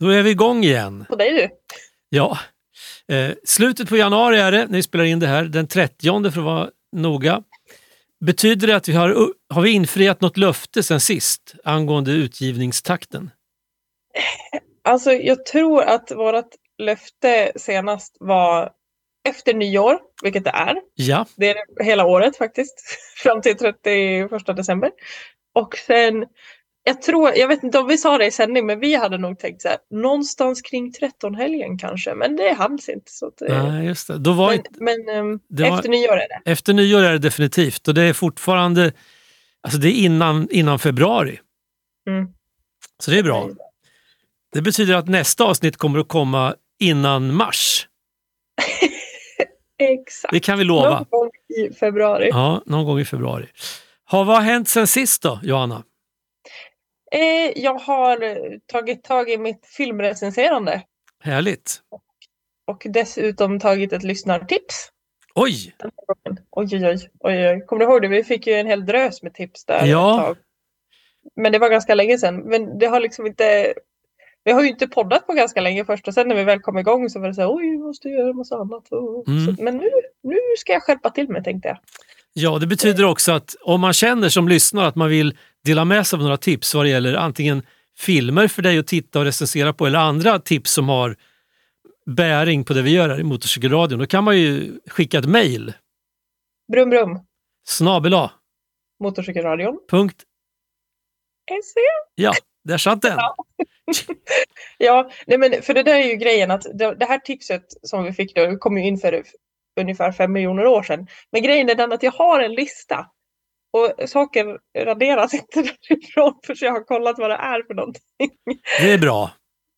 Då är vi igång igen. På dig du. Ja, eh, slutet på januari är det när vi spelar in det här, den 30 för att vara noga. Betyder det att vi har, har vi infriat något löfte sen sist angående utgivningstakten? Alltså jag tror att vårt löfte senast var efter nyår, vilket det är. Ja, Det är hela året faktiskt, fram till 31 december. Och sen, jag tror, jag vet inte om vi sa det i sändning, men vi hade nog tänkt så här, någonstans kring 13-helgen kanske, men det hanns inte. Så att, eh, nej, just det. Då var men inte- men ehm, det var- efter nyår är det. efter nyår är det definitivt och det är fortfarande alltså det är innan, innan februari. Mm. Så det är bra. Det betyder att nästa avsnitt kommer att komma innan mars. Exakt. Det kan vi lova. Någon gång i februari. Ja, någon gång i februari. Ha, vad har hänt sen sist då, Johanna? Eh, jag har eh, tagit tag i mitt filmrecenserande Härligt. och dessutom tagit ett lyssnartips. Oj! Oj, oj, oj, oj, oj. Kommer du ihåg det? Vi fick ju en hel drös med tips där Ja. Men det var ganska länge sedan. Men det har liksom inte... Vi har ju inte poddat på ganska länge först och sen när vi väl kom igång så var det så här, oj, vi måste göra en massa annat. Mm. Så, men nu, nu ska jag skärpa till mig tänkte jag. Ja, det betyder också att om man känner som lyssnare att man vill dela med sig av några tips vad det gäller antingen filmer för dig att titta och recensera på eller andra tips som har bäring på det vi gör här i Motorcykelradion, då kan man ju skicka ett mejl. Brum brum, Snabel A. Motorcykelradion. Punkt. SE. Ja, där satt den. Ja. Ja, nej men för det där är ju grejen att det, det här tipset som vi fick då kom ju in för ungefär fem miljoner år sedan. Men grejen är den att jag har en lista och saker raderas inte därifrån för jag har kollat vad det är för någonting. Det är bra.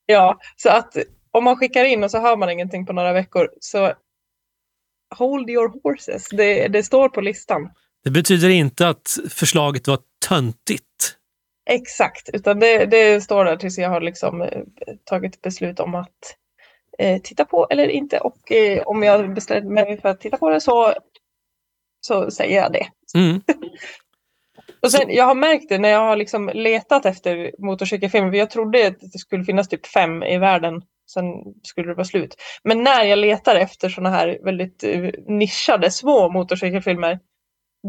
Ja, så att om man skickar in och så hör man ingenting på några veckor så hold your horses. Det, det står på listan. Det betyder inte att förslaget var töntigt. Exakt, utan det, det står där tills jag har liksom eh, tagit beslut om att titta på eller inte. Och eh, om jag bestämmer mig för att titta på det så, så säger jag det. Mm. Och sen, jag har märkt det när jag har liksom letat efter motorcykelfilmer. för Jag trodde att det skulle finnas typ fem i världen. Sen skulle det vara slut. Men när jag letar efter sådana här väldigt eh, nischade små motorcykelfilmer.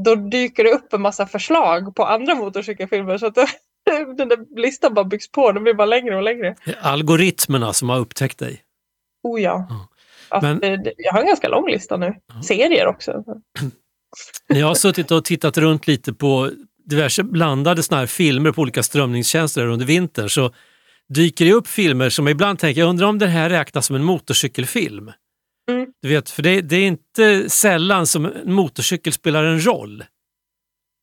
Då dyker det upp en massa förslag på andra motorcykelfilmer. Så att den där listan bara byggs på. Den blir bara längre och längre. Algoritmerna som har upptäckt dig. Oh ja. Ja. Att, Men- eh, det- Jag har en ganska lång lista nu. Serier också. När jag har suttit och tittat runt lite på diverse blandade såna filmer på olika strömningstjänster under vintern så dyker det upp filmer som jag ibland tänker, jag undrar om det här räknas som en motorcykelfilm. Mm. Du vet, för det, det är inte sällan som en motorcykel spelar en roll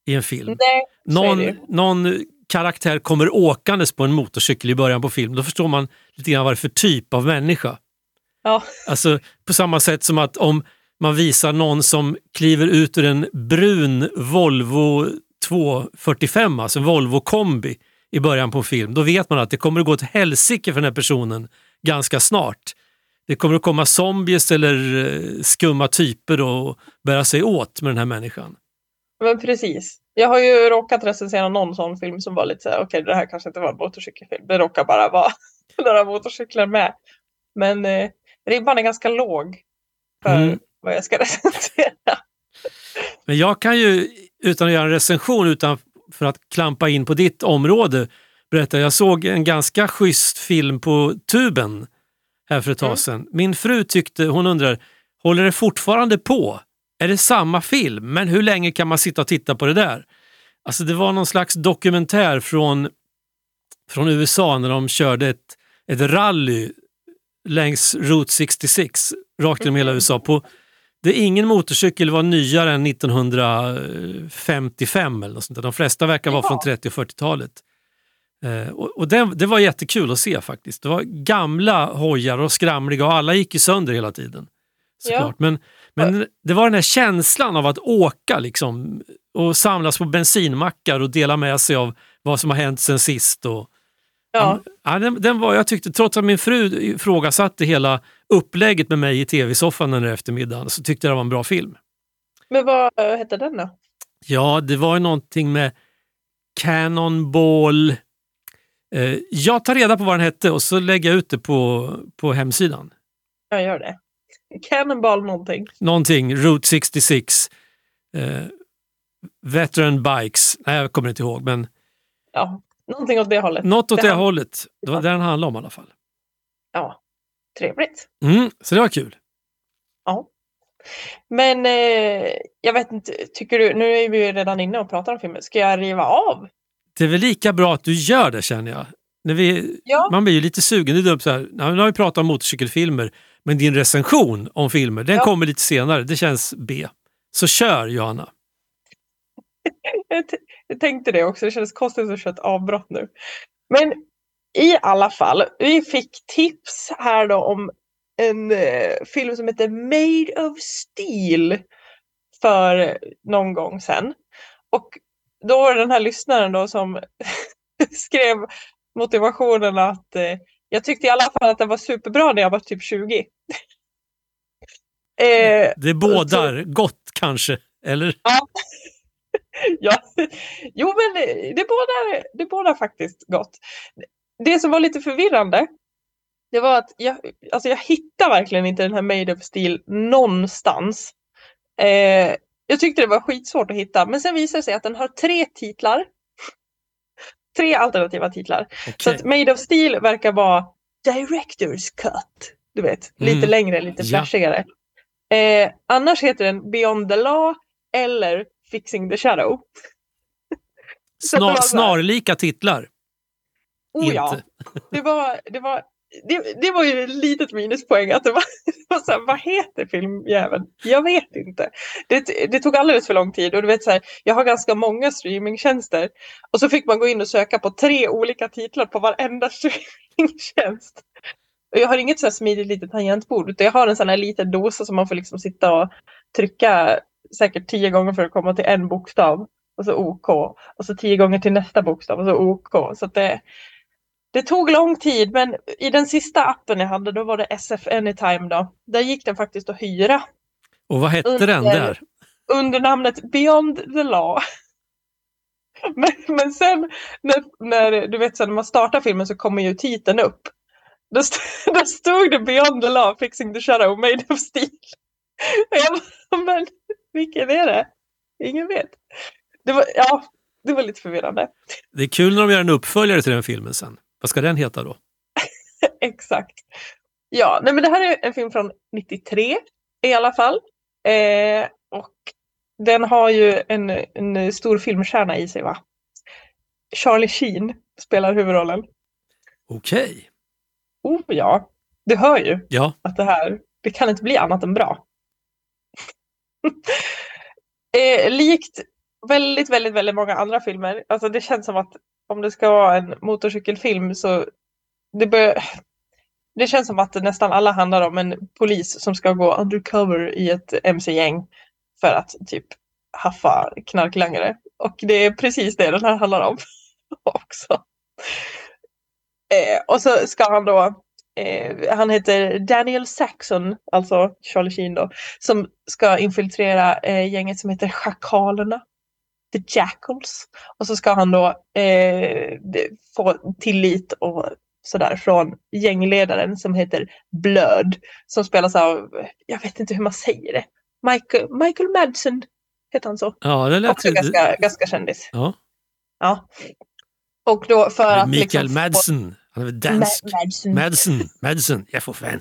i en film. Nej, Någon, någon karaktär kommer åkandes på en motorcykel i början på film, då förstår man lite grann vad det är för typ av människa. Ja. Alltså på samma sätt som att om man visar någon som kliver ut ur en brun Volvo 245, alltså en Volvo kombi i början på en film, då vet man att det kommer att gå ett helsike för den här personen ganska snart. Det kommer att komma zombies eller eh, skumma typer och bära sig åt med den här människan. Men precis. Jag har ju råkat recensera någon sån film som var lite såhär, okej det här kanske inte var en motorcykelfilm. Det råkar bara vara några motorcyklar med. Men eh, ribban är ganska låg för Mm. vad jag ska recensera. Men jag kan ju, utan att göra en recension, utan för att klampa in på ditt område, berätta. Jag såg en ganska schysst film på tuben här för ett tag Mm. sedan. Min fru tyckte, hon undrar, håller det fortfarande på? Är det samma film? Men hur länge kan man sitta och titta på det där? Alltså det var någon slags dokumentär från, från USA när de körde ett, ett rally längs Route 66 rakt genom hela Mhm. USA. På, det ingen motorcykel var nyare än 1955 eller något sånt. De flesta verkar vara Ja. från 30 och 40-talet. Eh, och och det, det var jättekul att se faktiskt. Det var gamla hojar och skramliga och alla gick ju sönder hela tiden. Såklart. Men, men det var den här känslan av att åka liksom och samlas på bensinmackar och dela med sig av vad som har hänt sen sist. Och, Ja, Ja, den, den var, jag tyckte, trots att min fru ifrågasatte hela upplägget med mig i tv-soffan den eftermiddagen så tyckte jag det var en bra film. men vad eh, hette den då? Ja, det var ju någonting med Cannonball, Eh, jag tar reda på vad den hette och så lägger jag ut det på, på hemsidan. Jag gör det. Cannonball någonting. Någonting, Route 66, eh, Veteran Bikes, nej jag kommer inte ihåg men Ja, någonting åt det hållet. något åt Det det, hållet. Det var det den handlade om i alla fall. Ja, trevligt. Mm, så det var kul. Ja. Men eh, jag vet inte, tycker du, nu är vi ju redan inne och pratar om filmen, ska jag riva av? Det är väl lika bra att du gör det känner jag. När vi, Ja. Man blir ju lite sugen. Det är dumt så här, nu har vi pratat om motorcykelfilmer, men din recension om filmer den Ja. kommer lite senare. Det känns B. Så kör Johanna. Jag, jag tänkte det också, det kändes konstigt att köra ett avbrott nu. Men i alla fall, vi fick tips här då om en eh, film som heter Made of Steel för någon gång sedan. Och då var det den här lyssnaren då som skrev motivationen att eh, jag tyckte i alla fall att den var superbra när jag var typ 20. eh, Det bådar gott kanske, eller? ja. Jo, men det bådar, det bådar faktiskt gott. Det som var lite förvirrande, det var att jag, alltså jag hittar verkligen inte den här Made of Steel någonstans. Eh, jag tyckte det var skitsvårt att hitta, men sen visade det sig att den har tre titlar. Tre alternativa titlar. Så Okej. att Made of Steel verkar vara Directors Cut. Du vet, lite Mm. längre, lite Ja. flashigare. Eh, annars heter den Beyond the Law eller Fixing the Shadow. Snar, snarlika titlar. Oh ja, Inte. det var, det var, det, det var ju ett litet minuspoäng att det var, det var så här, vad heter filmjäveln? Jag vet inte. Det, det tog alldeles för lång tid och du vet så här, jag har ganska många streamingtjänster och så fick man gå in och söka på tre olika titlar på varenda streamingtjänst. Och jag har inget så här smidigt litet tangentbord utan jag har en sån här liten dosa som man får liksom sitta och trycka säkert tio gånger för att komma till en bokstav och så OK och så tio gånger till nästa bokstav och så OK. Så det, det tog lång tid, men i den sista appen jag hade, då var det SF Anytime då. Där gick den faktiskt att hyra Och vad hette den Under- där? under namnet Beyond the Law. Men, men sen när, när, du vet, så när man startar filmen så kommer ju titeln upp. Då, st då stod det Beyond the Law, Fixing the Shadow, Made of Steel. Jag bara, men vilken är det? Ingen vet. Det var, ja, det var lite förvirrande. Det är kul när de gör en uppföljare till den filmen sen. Vad ska den heta då? Exakt. Ja, nej men det här är en film från 93 i alla fall. Eh, och den har ju en, en stor filmstjärna i sig va? Charlie Sheen spelar huvudrollen. Okej. Oh ja, du hör ju Ja, att det här, det kan inte bli annat än bra. eh, likt väldigt, väldigt, väldigt många andra filmer, alltså det känns som att om det ska vara en motorcykelfilm så det, bör, det känns som att nästan alla handlar om en polis som ska gå undercover i ett mc-gäng för att typ haffa knarklangare. Och det är precis det den här handlar om också. Eh, och så ska han då eh, han heter Daniel Saxon, alltså Charlie Sheen då, som ska infiltrera eh, gänget som heter Schakalerna. The Jackals. Och så ska han då eh, få tillit och sådär från gängledaren som heter Blöd. Som spelas av, jag vet inte hur man säger det, Michael, Michael Madsen heter han så. ja det lät Också ganska, ganska kändis. Ja. Ja. Och då för att Mikael liksom Madsen. Dansk? Ma- Madsen. Madsen. Madsen. Jag får fan.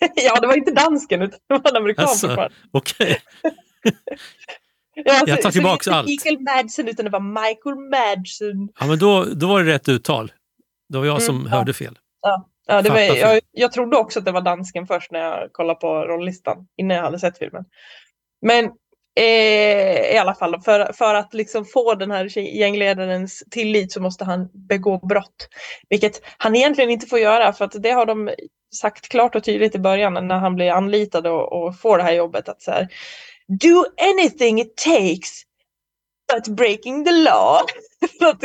ja, det var inte dansken utan det var en amerikan Alltså. Okej. Ja, Jag tar är allt. Mikael Madsen utan det var Michael Madsen. Ja, men då, då var det rätt uttal. Det var jag som Mm, ja. hörde fel. Ja, ja det var, jag, jag trodde också att det var dansken först när jag kollade på rollistan innan jag hade sett filmen. Men eh, i alla fall, för, för att liksom få den här gängledarens tillit så måste han begå brott. Vilket han egentligen inte får göra för att det har de sagt klart och tydligt i början när han blir anlitad och, och får det här jobbet. att så här, Do anything it takes but breaking the law.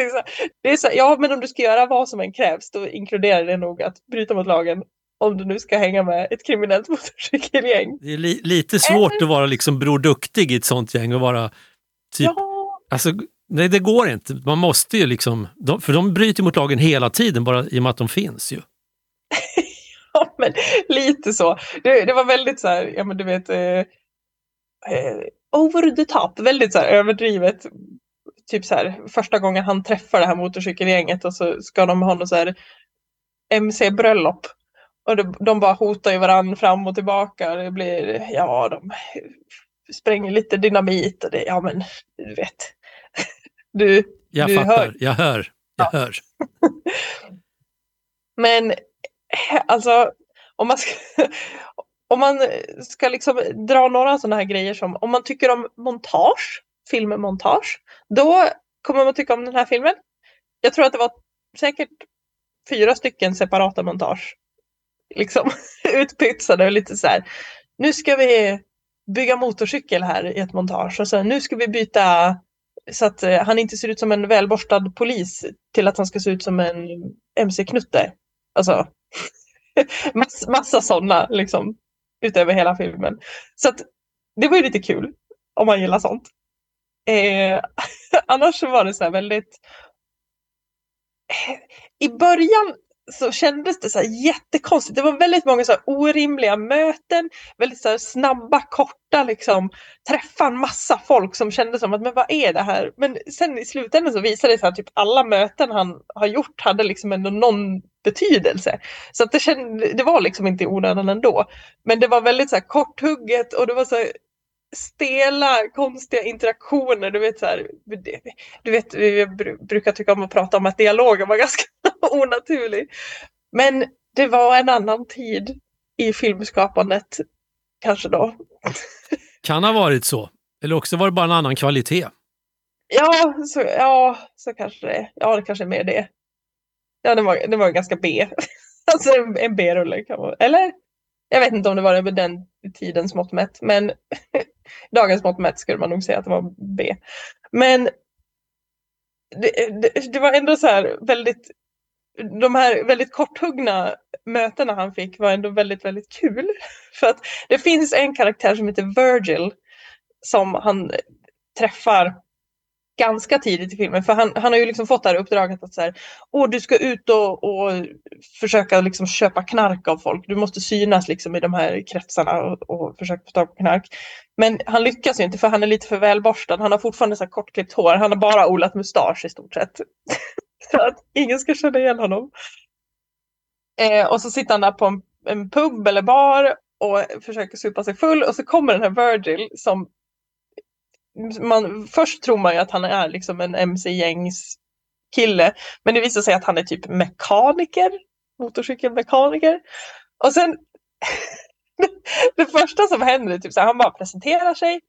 Det är så här, ja, men om du ska göra vad som än krävs då inkluderar det nog att bryta mot lagen om du nu ska hänga med ett kriminellt motorcykelgäng. Det är li, lite svårt att vara liksom Bror Duktig i ett sånt gäng och vara typ... Ja, Alltså, Nej, det går inte. Man måste ju liksom, de, för de bryter mot lagen hela tiden bara i och med att de finns ju. ja, men lite så. Det, det var väldigt så här, ja men du vet, eh, eh, over the top, väldigt så här överdrivet. Typ så här första gången han träffar det här motorcykelgänget och så ska de ha något så här MC-bröllop. Och de, de bara hotar ju varandra fram och tillbaka. Det blir, ja, de spränger lite dynamit och det, ja men du vet. Du, jag du fattar, hör. jag hör, jag Ja. hör. Men alltså om man ska, om man ska liksom dra några sådana här grejer som om man tycker om montage, filmmontage, då kommer man tycka om den här filmen. Jag tror att det var säkert fyra stycken separata montage. Liksom utpytsade och lite så här. Nu ska vi bygga motorcykel här i ett montage och sen nu ska vi byta så att eh, han inte ser ut som en välborstad polis till att han ska se ut som en MC-knutte. Alltså mass, massa sådana liksom utöver hela filmen. Så att det var ju lite kul om man gillar sånt. Eh, annars så var det så här väldigt eh, i början så kändes det så här jättekonstigt. Det var väldigt många så här orimliga möten, väldigt så här snabba, korta liksom träffa en massa folk som kände som att men vad är det här? Men sen i slutändan så visade det sig att typ alla möten han har gjort hade liksom ändå någon betydelse. Så att det, kände, det var liksom inte i onödan ändå. Men det var väldigt så här korthugget och det var så här stela, konstiga interaktioner. Du vet, så här, du vet, vi bru- brukar tycka om att prata om att dialogen var ganska onaturlig. Men det var en annan tid i filmskapandet, kanske då. Kan ha varit så. Eller också var det bara en annan kvalitet. Ja, så, ja, så kanske det är. Ja, det kanske är mer det. Ja, det var, det var ganska B. Alltså en, en B-rulle Eller? Jag vet inte om det var med den tidens mått mätt, men dagens mått mätt skulle man nog säga att det var B. Men det, det, det var ändå så här väldigt de här väldigt korthuggna mötena han fick var ändå väldigt, väldigt kul. För att det finns en karaktär som heter Virgil som han träffar ganska tidigt i filmen. För han, han har ju liksom fått det här uppdraget att så här, Åh, du ska ut och, och försöka liksom köpa knark av folk. Du måste synas liksom i de här kretsarna och, och försöka få tag på knark. Men han lyckas ju inte för han är lite för välborstad. Han har fortfarande så här kortklippt hår. Han har bara olat mustasch i stort sett. så att ingen ska känna igen honom. Eh, och så sitter han där på en, en pub eller bar och försöker supa sig full och så kommer den här Virgil som man, först tror man ju att han är liksom en MC-gängs kille. Men det visar sig att han är typ mekaniker, motorcykelmekaniker. Och sen det första som händer är typ så här, han bara presenterar sig.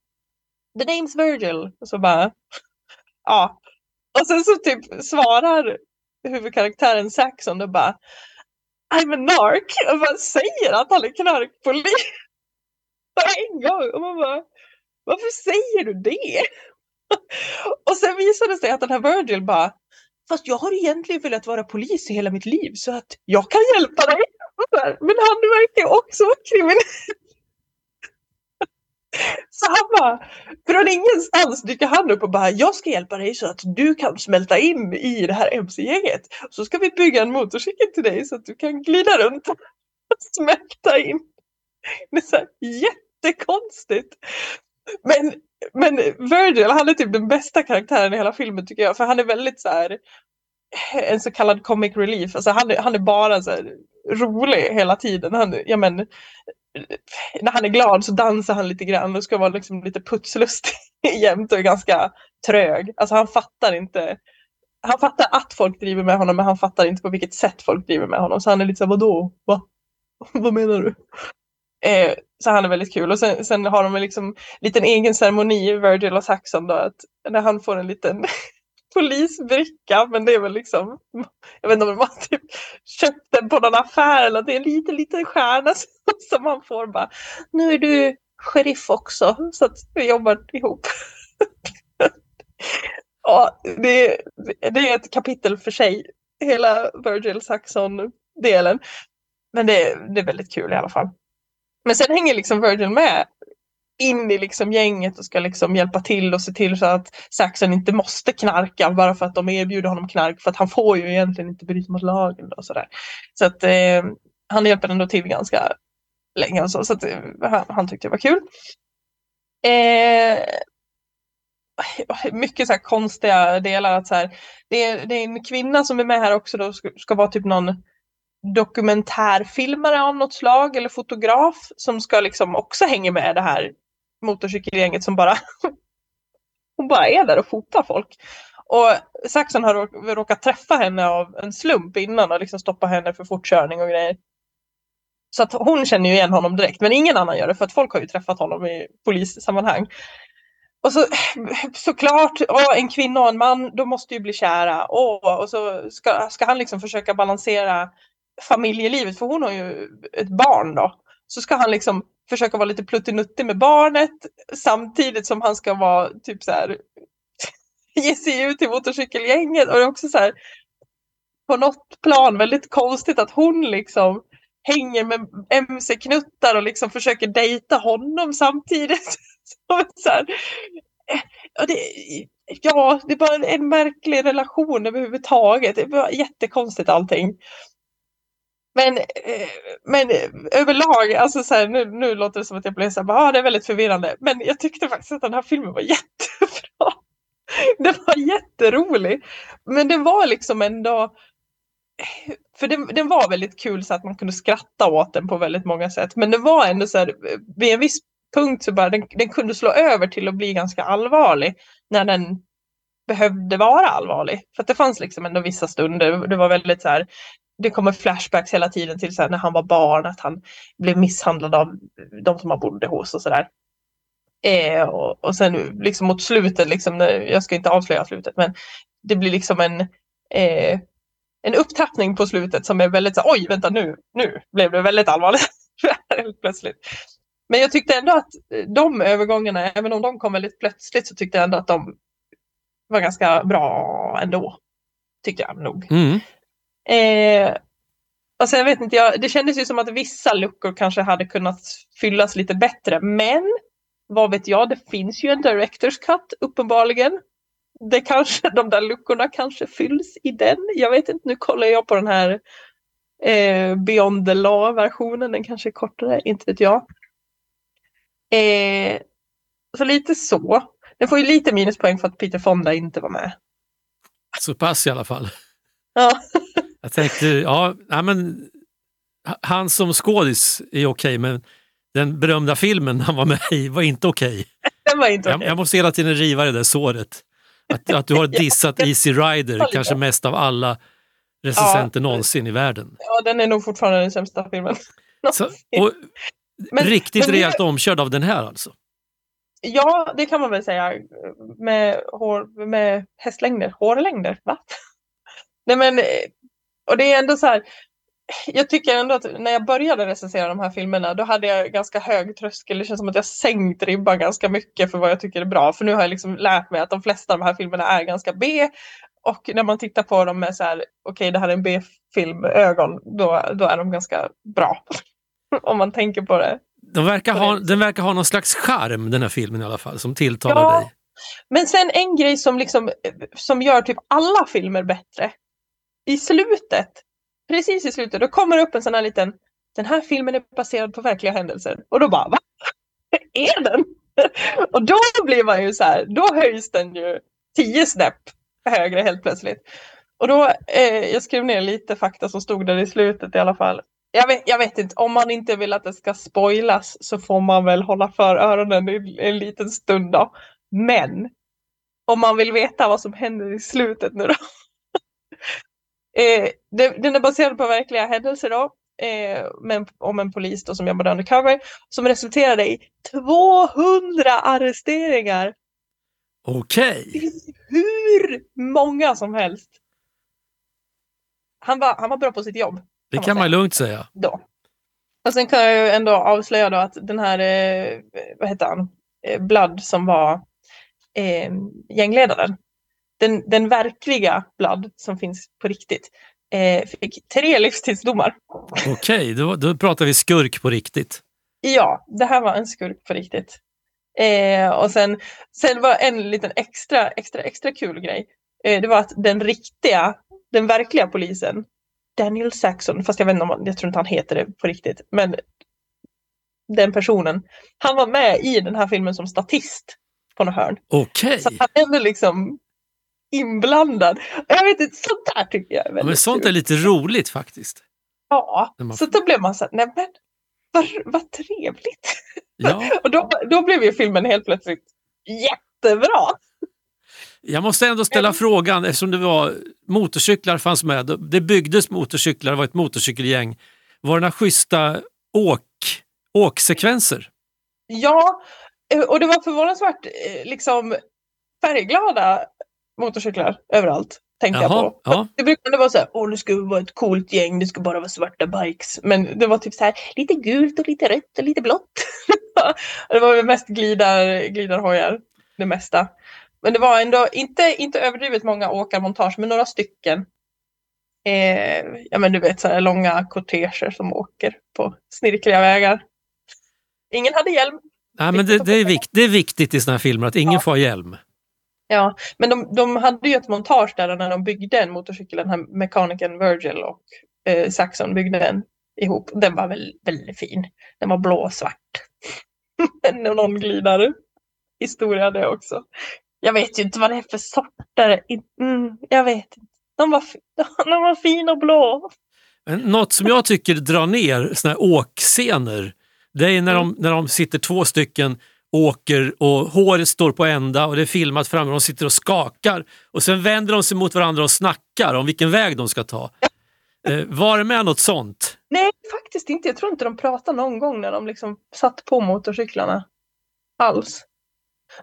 The name's Virgil. Och så bara, ja. Och sen så typ svarar huvudkaraktären Saxon och bara I'm a narc. Och bara säger att han är knarkpolis. På en gång. Och man bara, varför säger du det? och sen visade det sig att den här Virgil bara, fast jag har egentligen velat vara polis i hela mitt liv så att jag kan hjälpa dig. Men han verkar också vara kriminell. Så han bara, från ingenstans dyker han upp och bara, jag ska hjälpa dig så att du kan smälta in i det här MC-gänget. Så ska vi bygga en motorcykel till dig så att du kan glida runt och smälta in. Det är så här jättekonstigt. Men, men Virgil, han är typ den bästa karaktären i hela filmen tycker jag. För han är väldigt så här en så kallad comic relief. Alltså han, är, han är bara så här rolig hela tiden. Han, ja, men, när han är glad så dansar han lite grann och ska vara liksom lite putslustig jämt och är ganska trög. Alltså han fattar inte. Han fattar att folk driver med honom men han fattar inte på vilket sätt folk driver med honom. Så han är lite så här, vadå? Va? Vad menar du? Eh, så han är väldigt kul. Och sen, sen har de en liksom, liten egen ceremoni, Virgil och Saxon, då, att när han får en liten polisbricka, men det är väl liksom, jag vet inte om man typ köpt den på någon affär eller det är en liten, liten stjärna som man får bara, nu är du sheriff också, så att vi jobbar ihop. ja, det, det är ett kapitel för sig, hela Virgil Saxon-delen. Men det, det är väldigt kul i alla fall. Men sen hänger liksom Virgil med in i liksom gänget och ska liksom hjälpa till och se till så att Saxon inte måste knarka bara för att de erbjuder honom knark för att han får ju egentligen inte bryta mot lagen. Och så där. så att eh, han hjälper ändå till ganska länge och så, så att, eh, han, han, tyckte det var kul. Eh, mycket så konstiga delar. Att så här, det, är, det är en kvinna som är med här också då ska, ska vara typ någon dokumentärfilmare av något slag eller fotograf som ska liksom också hänga med det här motorcykelgänget som bara hon bara är där och fotar folk. Och Saxon har råkat träffa henne av en slump innan och liksom stoppa henne för fortkörning och grejer. Så att hon känner ju igen honom direkt, men ingen annan gör det för att folk har ju träffat honom i polissammanhang. Och så såklart, åh, en kvinna och en man, de måste ju bli kära. Åh, och så ska, ska han liksom försöka balansera familjelivet, för hon har ju ett barn då. Så ska han liksom försöka vara lite pluttinuttig med barnet samtidigt som han ska vara typ så här ge sig ut i motorcykelgänget. Och det är också så här på något plan väldigt konstigt att hon liksom hänger med mc-knuttar och liksom försöker dejta honom samtidigt. så här, eh, det, ja, det är bara en märklig relation överhuvudtaget. Det var jättekonstigt allting. Men, eh, men eh, överlag, alltså så här, nu, nu låter det som att jag blir så här, ah, det är väldigt förvirrande. Men jag tyckte faktiskt att den här filmen var jättebra. Den var jätterolig. Men det var liksom ändå, för den, den var väldigt kul så att man kunde skratta åt den på väldigt många sätt. Men det var ändå så här, vid en viss punkt så bara den, den kunde slå över till att bli ganska allvarlig när den behövde vara allvarlig. För att det fanns liksom ändå vissa stunder, det var väldigt så här, det kommer flashbacks hela tiden till så här, när han var barn, att han blev misshandlad av de som han bodde hos och sådär. Eh, och, och sen liksom mot slutet, liksom, eh, jag ska inte avslöja slutet, men det blir liksom en, eh, en upptrappning på slutet som är väldigt så oj, vänta nu, nu blev det väldigt allvarligt. plötsligt. Men jag tyckte ändå att eh, de övergångarna, även om de kom väldigt plötsligt, så tyckte jag ändå att de var ganska bra ändå. Tyckte jag nog. Mm. Eh, och sen vet inte jag, det kändes ju som att vissa luckor kanske hade kunnat fyllas lite bättre. Men vad vet jag, det finns ju en Directors Cut uppenbarligen. Det kanske, de där luckorna kanske fylls i den. Jag vet inte, nu kollar jag på den här eh, Beyond the Law-versionen. Den kanske är kortare, inte vet jag. Eh, så lite så. Den får ju lite minuspoäng för att Peter Fonda inte var med. Så pass i alla fall. Ja. Jag tänkte, ja, ja men han som skådis är okej, okay, men den berömda filmen han var med i var inte okej. Okay. Den var inte. Okay. Jag, jag, måste hela tiden riva det där såret. Att, att du har dissat Easy Rider, kanske mest av alla recensenter ja. någonsin i världen. Ja, den är nog fortfarande den sämsta filmen. Så, och, men, riktigt men rejält omkörd av den här alltså? Ja, det kan man väl säga. Med, hår, med hästlängder, hårlängder, va? Nej men, och det är ändå så här, jag tycker ändå att när jag började recensera de här filmerna då hade jag ganska hög tröskel. Det känns som att jag sänkt ribban ganska mycket för vad jag tycker är bra. För nu har jag liksom lärt mig att de flesta av de här filmerna är ganska B. Och när man tittar på dem med så här, okej okay, det här är en B-film ögon, då, då är de ganska bra. Om man tänker på det. De verkar ha, den verkar ha någon slags charm den här filmen i alla fall, som tilltalar ja, dig. Men sen en grej som, liksom, som gör typ alla filmer bättre. I slutet, precis i slutet, då kommer det upp en sån här liten den här filmen är baserad på verkliga händelser. Och då bara, va? är den? Och då blir man ju så här, då höjs den ju tio snäpp högre helt plötsligt. Och då, eh, jag skrev ner lite fakta som stod där i slutet i alla fall. Jag vet, jag vet inte, om man inte vill att det ska spoilas så får man väl hålla för öronen en, en liten stund då. Men om man vill veta vad som händer i slutet nu då. eh, det, den är baserad på verkliga händelser då. Eh, men, om en polis då som jobbade undercover som resulterade i 200 arresteringar. Okej. Okay. Hur många som helst. Han var, han var bra på sitt jobb. Det kan man, man lugnt säga. Då. Och sen kan jag ju ändå avslöja då att den här, eh, vad heter han, eh, Blood som var eh, gängledaren. Den, den verkliga Blood som finns på riktigt eh, fick tre livstidsdomar. Okej, okay, då, då pratar vi skurk på riktigt. Ja, det här var en skurk på riktigt. Eh, och sen, sen var en liten extra, extra, extra kul grej. Eh, det var att den riktiga, den verkliga polisen, Daniel Saxon, fast jag vet inte om jag tror inte han heter det på riktigt, men den personen, han var med i den här filmen som statist på något hörn. Okej. Okay. Så han ändå liksom inblandad. Jag vet inte, sånt där tycker jag är väldigt ja, men Sånt kul. är lite roligt faktiskt. Ja, man... så då blev man så här, nej men vad, vad trevligt. Ja. och då, då blev ju filmen helt plötsligt jättebra. Jag måste ändå ställa mm. frågan, eftersom det var motorcyklar fanns med. Det byggdes motorcyklar, det var ett motorcykelgäng. Var det några schyssta åk, åksekvenser? Ja, eh, och det var förvånansvärt eh, liksom färgglada motorcyklar överallt. Tänkte Jaha, jag på. Ja. Det brukade vara så här, åh nu ska vi vara ett coolt gäng, det ska bara vara svarta bikes. Men det var typ så här, lite gult och lite rött och lite blått. det var mest glidar, glidarhojar, det mesta. Men det var ändå inte, inte överdrivet många åkarmontage, men några stycken. Eh, ja men du vet så här långa korteger som åker på snirkliga vägar. Ingen hade hjälm. Nej, men det, det, är vikt, det är viktigt i sådana här filmer att ingen ja. får hjälm. Ja, men de, de hade ju ett montage där när de byggde en motorcykel, den här mekanikern Virgil och eh, Saxon byggde den ihop. Den var väl väldigt fin. Den var blåsvart. Någon glidare historia det också. Jag vet ju inte vad det är för sorter. Mm, jag vet inte. De var, de var fina och blå. Något som jag tycker drar ner såna här åkscener, det är när, de, när de sitter två stycken åker och håret står på ända och det är filmat framme de sitter och skakar och sen vänder de sig mot varandra och snackar om vilken väg de ska ta. Eh, var det med något sånt? Nej, faktiskt inte. Jag tror inte de pratade någon gång när de liksom satt på motorcyklarna alls.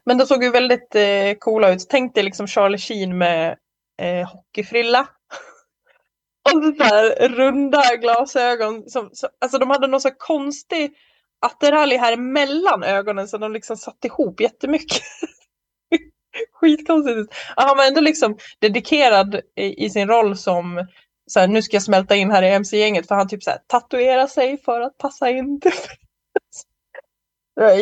Men de såg ju väldigt eh, coola ut. Tänk dig liksom Charlie Sheen med eh, hockeyfrilla. och så där runda glasögon. Som, så, alltså de hade någon så konstig attiralj här mellan ögonen så de liksom satt ihop jättemycket. Skitkonstigt. Han var ändå liksom dedikerad i, i sin roll som så här, nu ska jag smälta in här i MC-gänget för han typ så här, tatuerar sig för att passa in.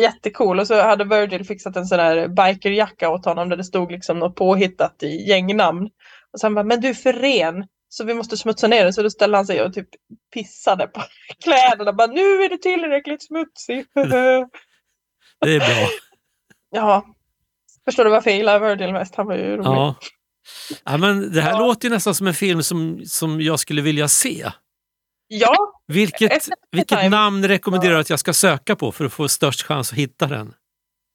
Jättecool. Och så hade Virgil fixat en sån där bikerjacka åt honom där det stod liksom något påhittat i gängnamn. Och sen bara, men du är för ren så vi måste smutsa ner den. Så då ställde han sig och typ pissade på kläderna. Bara, nu är det tillräckligt smutsigt. det är bra. Ja. Förstår du varför jag gillar Virgil mest? Han var ju rolig. Ja. ja men det här ja. låter ju nästan som en film som, som jag skulle vilja se. Ja. Vilket, vilket namn rekommenderar du att jag ska söka på för att få störst chans att hitta den?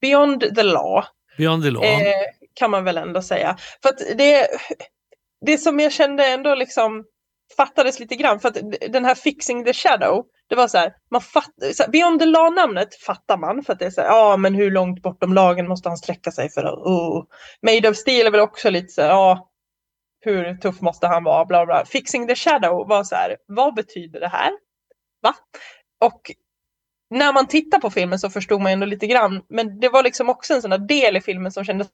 Beyond the Law. Beyond the Law. Eh, kan man väl ändå säga. För det, det som jag kände ändå liksom fattades lite grann för att den här Fixing the Shadow, det var så här, man fatt, så här, Beyond the Law-namnet fattar man för att det är så här, ja men hur långt bortom lagen måste han sträcka sig för att, oh. Made of Steel är väl också lite så här, ja hur tuff måste han vara, bla bla. Fixing the Shadow var så här, vad betyder det här? Va? Och när man tittar på filmen så förstod man ändå lite grann, men det var liksom också en sån där del i filmen som kändes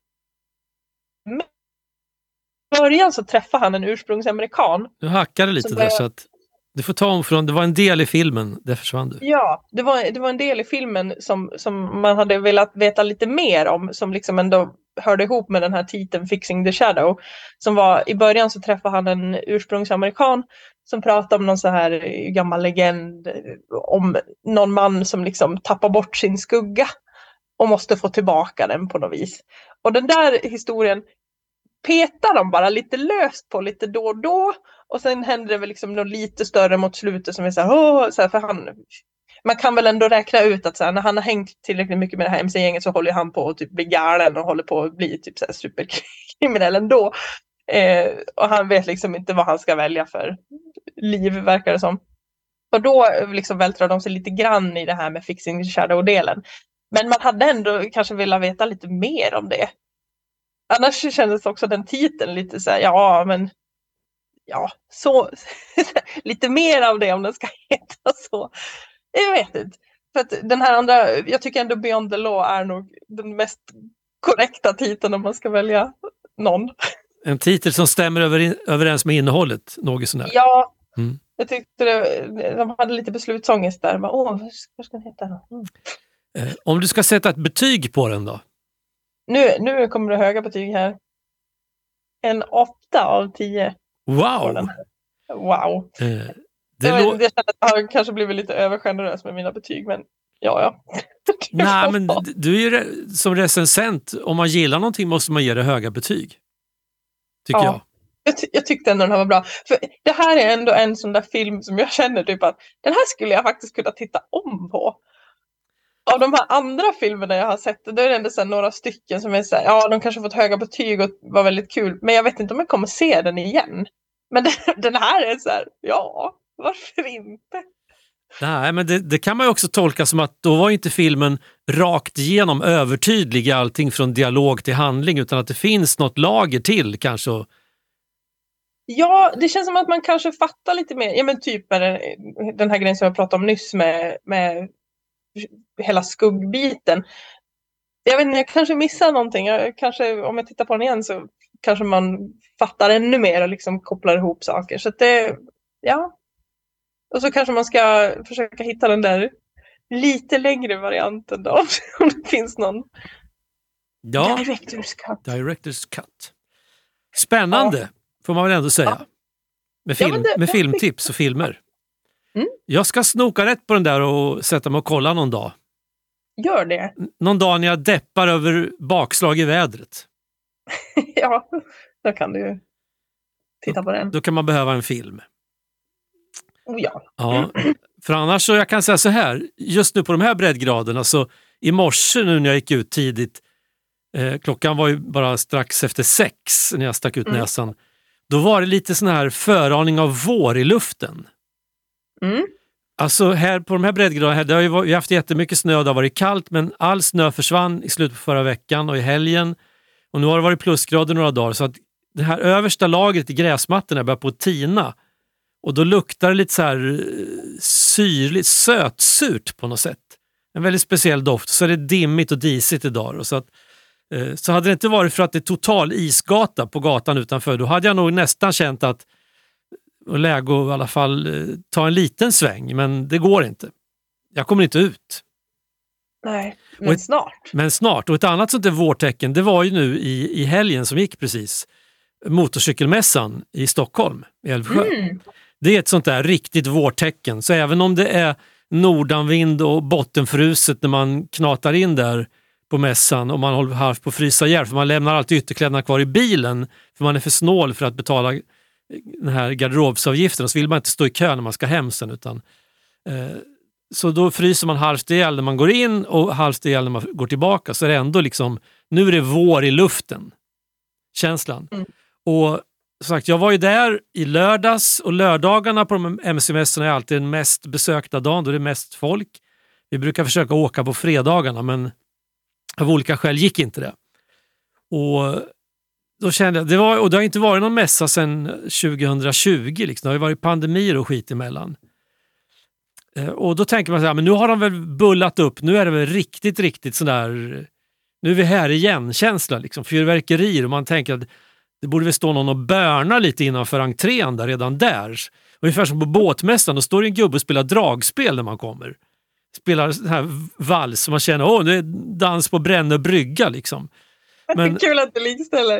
början så träffar han en ursprungsamerikan. Du hackade lite där så att du får ta om från, det var en del i filmen, det försvann du. Ja, det var, det var en del i filmen som, som man hade velat veta lite mer om, som liksom ändå hörde ihop med den här titeln Fixing the Shadow. Som var, i början så träffade han en ursprungsamerikan som pratade om någon så här gammal legend om någon man som liksom tappar bort sin skugga och måste få tillbaka den på något vis. Och den där historien petar de bara lite löst på lite då och då. Och sen händer det väl liksom något lite större mot slutet som är så här, Åh! så här för han, man kan väl ändå räkna ut att så här, när han har hängt tillräckligt mycket med det här MC-gänget så håller han på att typ bli galen och håller på att bli typ så här superkriminell ändå. Eh, och han vet liksom inte vad han ska välja för liv verkar det som. Och då eh, liksom vältrar de sig lite grann i det här med fixing shadow-delen. Men man hade ändå kanske velat veta lite mer om det. Annars kändes också den titeln lite så här, ja men ja, så lite mer av det om den ska heta så. Jag vet inte. För att den här andra, jag tycker ändå Beyond the Law är nog den mest korrekta titeln om man ska välja någon. En titel som stämmer över, överens med innehållet något sånär. Ja, mm. jag tyckte det, de hade lite beslutsångest där. Bara, Åh, vad ska den heta? Mm. Eh, om du ska sätta ett betyg på den då? Nu, nu kommer det höga betyg här. En åtta av tio. Wow! Wow. Eh, Det jag, lå- jag känner att jag kanske blivit lite övergenerös med mina betyg, men ja, ja. Nej, men du är ju re- som recensent, om man gillar någonting måste man ge det höga betyg. Tycker Ja. jag. jag, ty- jag tyckte ändå den här var bra. För det här är ändå en sån där film som jag känner typ att den här skulle jag faktiskt kunna titta om på. Av de här andra filmerna jag har sett, då är det ändå så några stycken som är så här, ja de kanske fått höga betyg och var väldigt kul, men jag vet inte om jag kommer se den igen. Men den, den här är så här, ja, varför inte? Nej, men det, det kan man ju också tolka som att då var inte filmen rakt igenom övertydlig i allting från dialog till handling utan att det finns något lager till kanske. Ja, det känns som att man kanske fattar lite mer. Ja, men typ med den, den här grejen som jag pratade om nyss med, med hela skuggbiten. Jag vet inte, jag kanske missar någonting. Jag, kanske, om jag tittar på den igen så kanske man fattar ännu mer och liksom kopplar ihop saker. Så det, ja. Och så kanske man ska försöka hitta den där lite längre varianten då. Om det finns någon. Ja, Director's cut. Director's cut. Spännande får man väl ändå säga. Ja. Med, Ja, film, men det- med filmtips och filmer. Mm. Jag ska snoka rätt på den där och sätta mig och kolla någon dag. Gör det. Någon dag när jag deppar över bakslag i vädret. ja, då kan du titta på den. Då kan man behöva en film. Oh, ja. Ja, för annars så jag kan säga så här, just nu på de här breddgraderna så i morse nu när jag gick ut tidigt, eh, klockan var ju bara strax efter sex när jag stack ut Mm. näsan, då var det lite sån här föraning av vår i luften. Mm. Alltså här på de här breddgraderna, det har ju varit- vi har haft jättemycket snö och det har varit kallt men all snö försvann i slutet på förra veckan och i helgen. Och nu har det varit plusgrader några dagar så att det här översta lagret i gräsmattorna börjar på att tina. Och då luktar det lite så här eh, syrligt, sötsurt på något sätt. En väldigt speciell doft. Så är det dimmigt och disigt idag. Så, att, eh, så hade det inte varit för att det är total isgata på gatan utanför, då hade jag nog nästan känt att och läge att i alla fall eh, ta en liten sväng, men det går inte. Jag kommer inte ut. Nej, men ett- snart. Men snart. Och ett annat sånt där vårtecken, det var ju nu i, i helgen som gick precis. Motorcykelmässan i Stockholm, i Älvsjö. Mm. Det är ett sånt där riktigt vårtecken. Så även om det är nordanvind och bottenfruset när man knatar in där på mässan och man håller halvt på att frysa ihjäl för man lämnar alltid ytterkläderna kvar i bilen för man är för snål för att betala den här garderobsavgiften och så vill man inte stå i kö när man ska hem sen. Utan, eh, så då fryser man halvt ihjäl när man går in och halvt ihjäl när man går tillbaka. Så är det ändå liksom, nu är det vår i luften. Känslan. Mm. Och som sagt, jag var ju där i lördags och lördagarna på de MC-mässorna är alltid den mest besökta dagen då det är mest folk. Vi brukar försöka åka på fredagarna men av olika skäl gick inte det. Och då kände jag, det, var, och det har inte varit någon mässa sedan 2020, liksom. det har ju varit pandemier och skit emellan. Eh, och då tänker man så här, men nu har de väl bullat upp, nu är det väl riktigt, riktigt sådär, nu är vi här igen-känsla, liksom. fyrverkerier och man tänker att det borde väl stå någon och börna lite innanför entrén där, redan där. Ungefär som på båtmässan, då står det en gubbe och spelar dragspel när man kommer. Spelar sån här vals och man känner, åh, det är dans på Brännö brygga liksom. Men- Kul att du likställer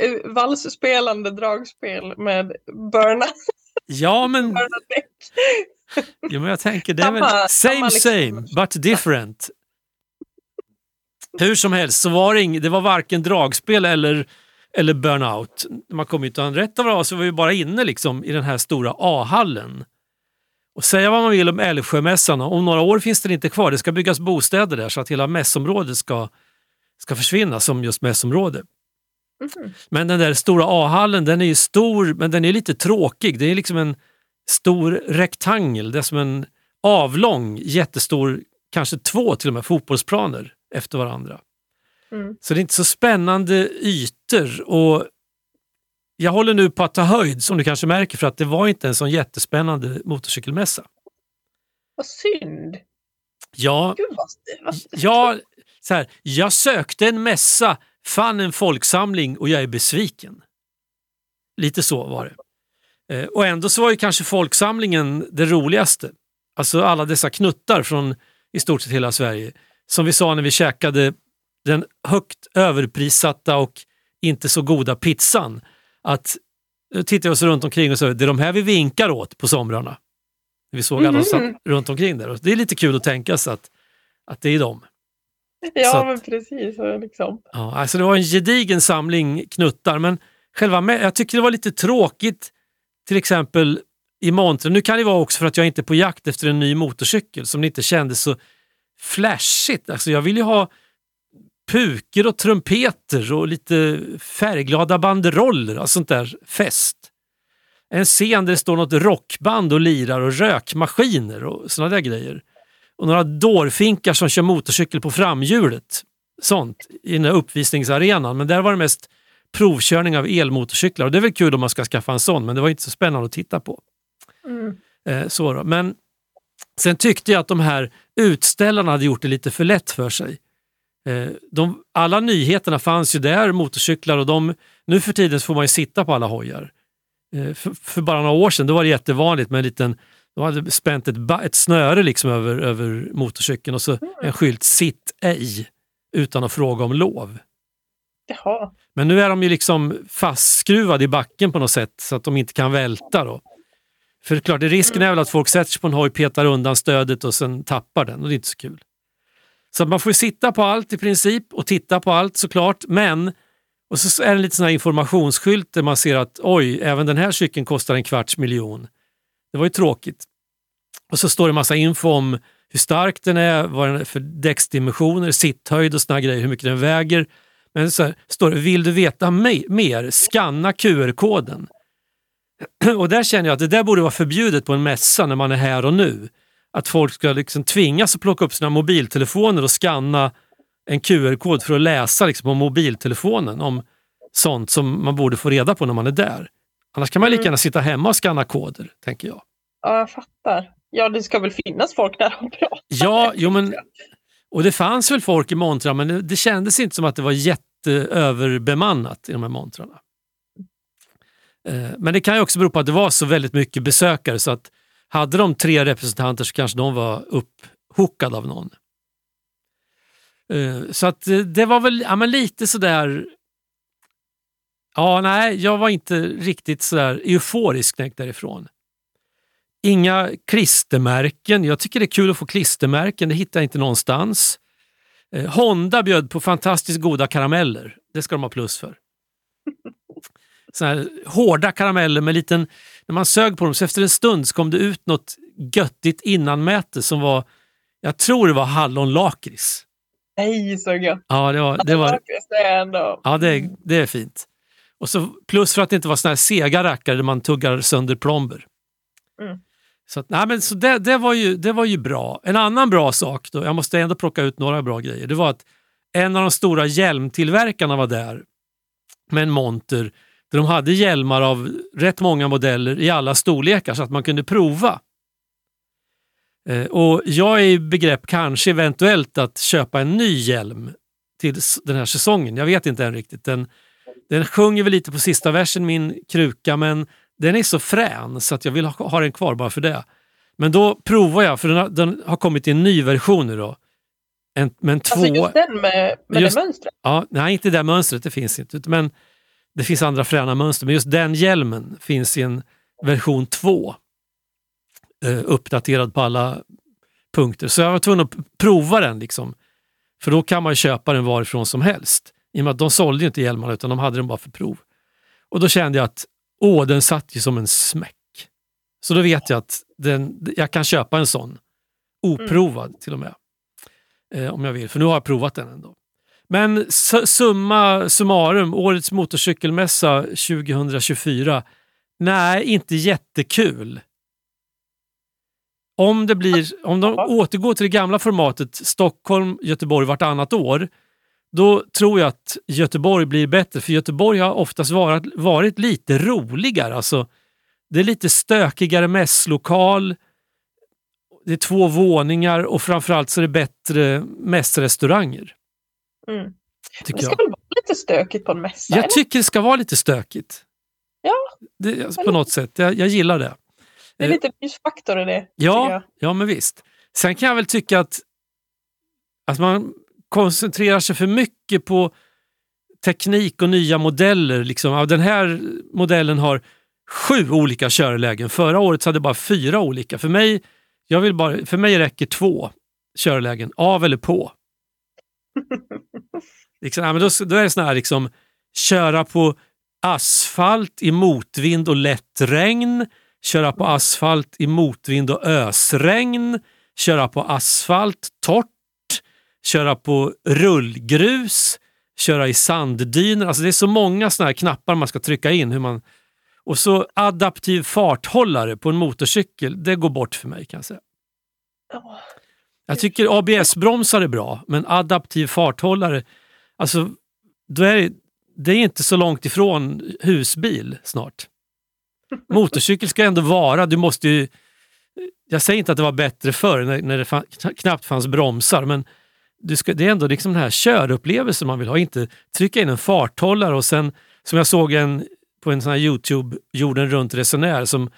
eh, valsspelande dragspel med burna, Ja, men, ja, men jag tänker, det är väl same liksom- same, but different. Hur som helst så var det, ing, det var varken dragspel eller, eller burnout. Man kom ju an rätt av det så var vi bara inne liksom i den här stora A-hallen. Och säga vad man vill om Älvsjömässan, om några år finns den inte kvar. Det ska byggas bostäder där så att hela mässområdet ska, ska försvinna som just mässområde. Mhm. Men den där stora A-hallen den är ju stor men den är lite tråkig. Det är liksom en stor rektangel. Det är som en avlång jättestor, kanske två till och med fotbollsplaner efter varandra. Mm. Så det är inte så spännande ytor och jag håller nu på att ta höjd som du kanske märker för att det var inte en sån jättespännande motorcykelmässa. Vad synd. Ja, Gud vad, vad ja så här, jag sökte en mässa, fann en folksamling och jag är besviken. Lite så var det. Eh, Och ändå så var ju kanske folksamlingen det roligaste. Alltså alla dessa knuttar från i stort sett hela Sverige. Som vi sa när vi käkade den högt överprissatta och inte så goda pizzan. Att tittade vi oss runt omkring och sa det är de här vi vinkar åt på somrarna. Vi såg alla Mhm. satt runt omkring där. Och det är lite kul att tänka sig att, att det är dem. Ja, att- men precis. så Liksom. Ja, alltså det var en gedigen samling knuttar, men själva med, jag tycker det var lite tråkigt till exempel i montern. Nu kan det vara också för att jag inte är på jakt efter en ny motorcykel som inte kändes så flashigt. Alltså jag vill ju ha puker och trumpeter och lite färgglada banderoller, alltså sånt där fest. En scen där det står något rockband och lirar och rökmaskiner och såna där grejer. Och några dårfinkar som kör motorcykel på framhjulet. Sånt i den där uppvisningsarenan. Men där var det mest provkörning av elmotorcyklar. Och det är väl kul om man ska skaffa en sån, men det var inte så spännande att titta på. Mm. Eh, så då. Men sen tyckte jag att de här utställarna hade gjort det lite för lätt för sig. Eh, de, alla nyheterna fanns ju där, motorcyklar och de, nu för tiden får man ju sitta på alla hojar. Eh, för, för bara några år sedan då var det jättevanligt med en liten, de hade spänt ett, ett snöre liksom över, över motorcykeln och så en skylt “Sitt ej” utan att fråga om lov. Jaha. Men nu är de ju liksom fastskruvade i backen på något sätt så att de inte kan välta. Då. För klart, risken är väl att folk sätter sig på en hoj, petar undan stödet och sen tappar den och det är inte så kul. Så att man får ju sitta på allt i princip och titta på allt såklart, men och så är det en liten sån här informationsskylt där man ser att oj, även den här cykeln kostar en kvarts miljon. Det var ju tråkigt. Och så står det massa info om hur stark den är, vad den är för däcksdimensioner, sitthöjd och såna grejer, hur mycket den väger. Men så här, står det, vill du veta me- mer? Scanna QR-koden. Och där känner jag att det där borde vara förbjudet på en mässa när man är här och nu. Att folk ska liksom tvingas att plocka upp sina mobiltelefoner och scanna en QR-kod för att läsa liksom på mobiltelefonen om sånt som man borde få reda på när man är där. Annars kan man lika Mm. gärna sitta hemma och scanna koder, tänker jag. Ja, jag fattar. Ja, det ska väl finnas folk där och prata. Ja, jo, men, och det fanns väl folk i montrarna men det, det kändes inte som att det var jätteöverbemannat i de här montrarna. Eh, men det kan ju också bero på att det var så väldigt mycket besökare så att hade de tre representanter så kanske de var upphookade av någon. Eh, så att eh, det var väl ja, men lite sådär... Ja, nej, jag var inte riktigt sådär euforisk när jag gick därifrån. Inga klistermärken. Jag tycker det är kul att få klistermärken, det hittar jag inte någonstans. Eh, Honda bjöd på fantastiskt goda karameller. Det ska de ha plus för. Såna här hårda karameller med liten... När man sög på dem så efter en stund så kom det ut något göttigt innanmäte som var... Jag tror det var hallonlakrits. Nej, så gött. Ja, det var, det var, ja det, det är fint. Och så plus för att det inte var såna här sega rackare där man tuggar sönder plomber. Mm. Så, att, nej, men så det, det, var ju, det var ju bra. En annan bra sak, då, jag måste ändå plocka ut några bra grejer, det var att en av de stora hjälmtillverkarna var där med en monter där de hade hjälmar av rätt många modeller i alla storlekar så att man kunde prova. Eh, och jag är i begrepp kanske eventuellt att köpa en ny hjälm till den här säsongen. Jag vet inte än riktigt. Den, den sjunger väl lite på sista versen, min kruka, men den är så frän så att jag vill ha, ha den kvar bara för det. Men då provar jag, för den har, den har kommit i en ny version nu då. En, men två... Alltså just den med, med Just- det mönstret. Ja, nej, inte det mönstret, det finns inte. Men det finns andra fräna mönster. Men just den hjälmen finns i en version 2. Eh, uppdaterad på alla punkter. Så jag var tvungen att prova den. Liksom. För då kan man köpa den varifrån som helst. I och med att de sålde ju inte hjälmarna utan de hade den bara för prov. Och då kände jag att åh, den satt ju som en smäck. Så då vet jag att den, jag kan köpa en sån. Oprovad till och med. Eh, om jag vill, för nu har jag provat den ändå. Men su- summa summarum, årets motorcykelmässa 2024. Nej, inte jättekul. Om, det blir, om de återgår till det gamla formatet Stockholm, Göteborg vartannat år, då tror jag att Göteborg blir bättre. För Göteborg har oftast varit, varit lite roligare. Alltså, det är lite stökigare mässlokal, det är två våningar och framförallt så är det bättre mässrestauranger. Mm. Det ska jag. väl vara lite stökigt på en mässa? Jag eller? tycker det ska vara lite stökigt. Ja. Det, alltså, på något sätt. Jag, jag gillar det. Det är lite mysfaktor i det. Ja, ja, men visst. Sen kan jag väl tycka att Alltså man koncentrerar sig för mycket på teknik och nya modeller. Liksom. Ja, den här modellen har sju olika körlägen. Förra året så hade jag bara fyra olika. För mig, jag vill bara, för mig räcker två körlägen, av eller på. liksom, ja, men då, då är det sån här liksom, köra på asfalt i motvind och lätt regn, köra på asfalt i motvind och ösregn, köra på asfalt torrt, köra på rullgrus, köra i sanddyner. Alltså det är så många såna här knappar man ska trycka in. Hur man... Och så adaptiv farthållare på en motorcykel, det går bort för mig kan jag säga. Jag tycker ABS-bromsar är bra, men adaptiv farthållare, alltså då är det, det är inte så långt ifrån husbil snart. Motorcykel ska ändå vara, du måste ju, jag säger inte att det var bättre förr när, när det fann, knappt fanns bromsar, men ska, det är ändå liksom den här körupplevelsen man vill ha, inte trycka in en farthållare och sen, som jag såg en, på en sån här Youtube, jorden runt resenär som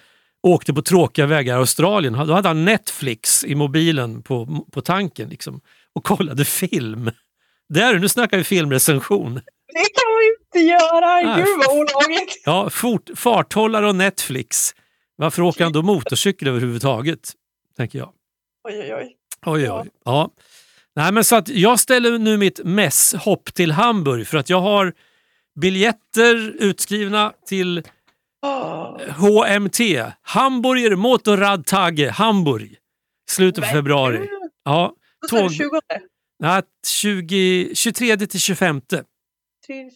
åkte på tråkiga vägar i Australien. Då hade han Netflix i mobilen på, på tanken liksom, och kollade film. Där, nu snackar vi filmrecension. Det kan man inte göra! Nej. Gud vad olagligt! Ja, fort, farthållare och Netflix. Varför åker han då motorcykel överhuvudtaget? Tänker jag. Oj, oj, oj. Oj, Ja. oj. Ja. Nej, men så att jag ställer nu mitt mässhopp till Hamburg för att jag har biljetter utskrivna till Åh, HMT, Hamburger Motorradtage Hamburg. Slutet av men februari. Ja, tåg, 20? nej, 20, 23 till 25. 3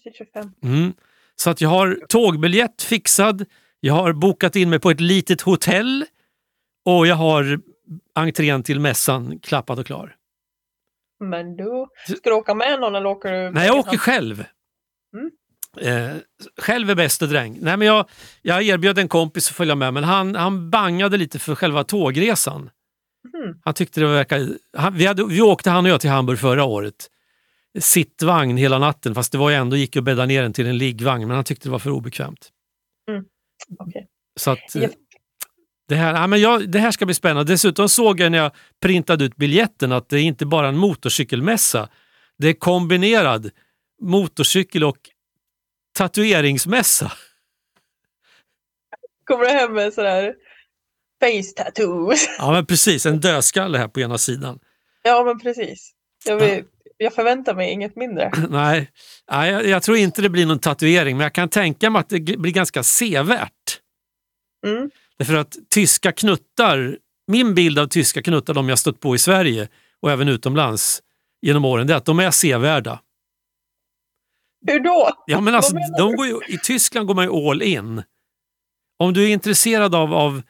till 25. Mm. Så att jag har tågbiljett fixad, jag har bokat in mig på ett litet hotell och jag har entrén till mässan klappad och klar. Men du, ska du åka med någon eller åker du? Nej, jag åker själv. Mm. Eh, själv är bäste dräng. Nej, men jag, jag erbjöd en kompis att följa med men han, han bangade lite för själva tågresan. Mhm. Han tyckte det verkade... Han, vi, hade, vi åkte han och jag till Hamburg förra året. Sittvagn hela natten fast det var ju ändå gick att bädda ner den till en liggvagn men han tyckte det var för obekvämt. Okej. Så att, eh, Ja. Det, här, ja, men jag, det här ska bli spännande. Dessutom såg jag när jag printade ut biljetten att det är inte bara en motorcykelmässa. Det är kombinerad motorcykel och tatueringsmässa. Kommer du hem med sådär face tattoos? Ja men precis, en dödskalle här på ena sidan. Ja, men precis. Jag, vill, jag förväntar mig inget mindre. Nej, nej jag, jag tror inte det blir någon tatuering men jag kan tänka mig att det blir ganska sevärt. Mm. Därför att tyska knuttar, min bild av tyska knuttar, de jag stött på i Sverige och även utomlands genom åren, det är att de är sevärda. Hur då? Ja, men alltså, de går ju, I Tyskland går man ju all in. Om du är intresserad av, av,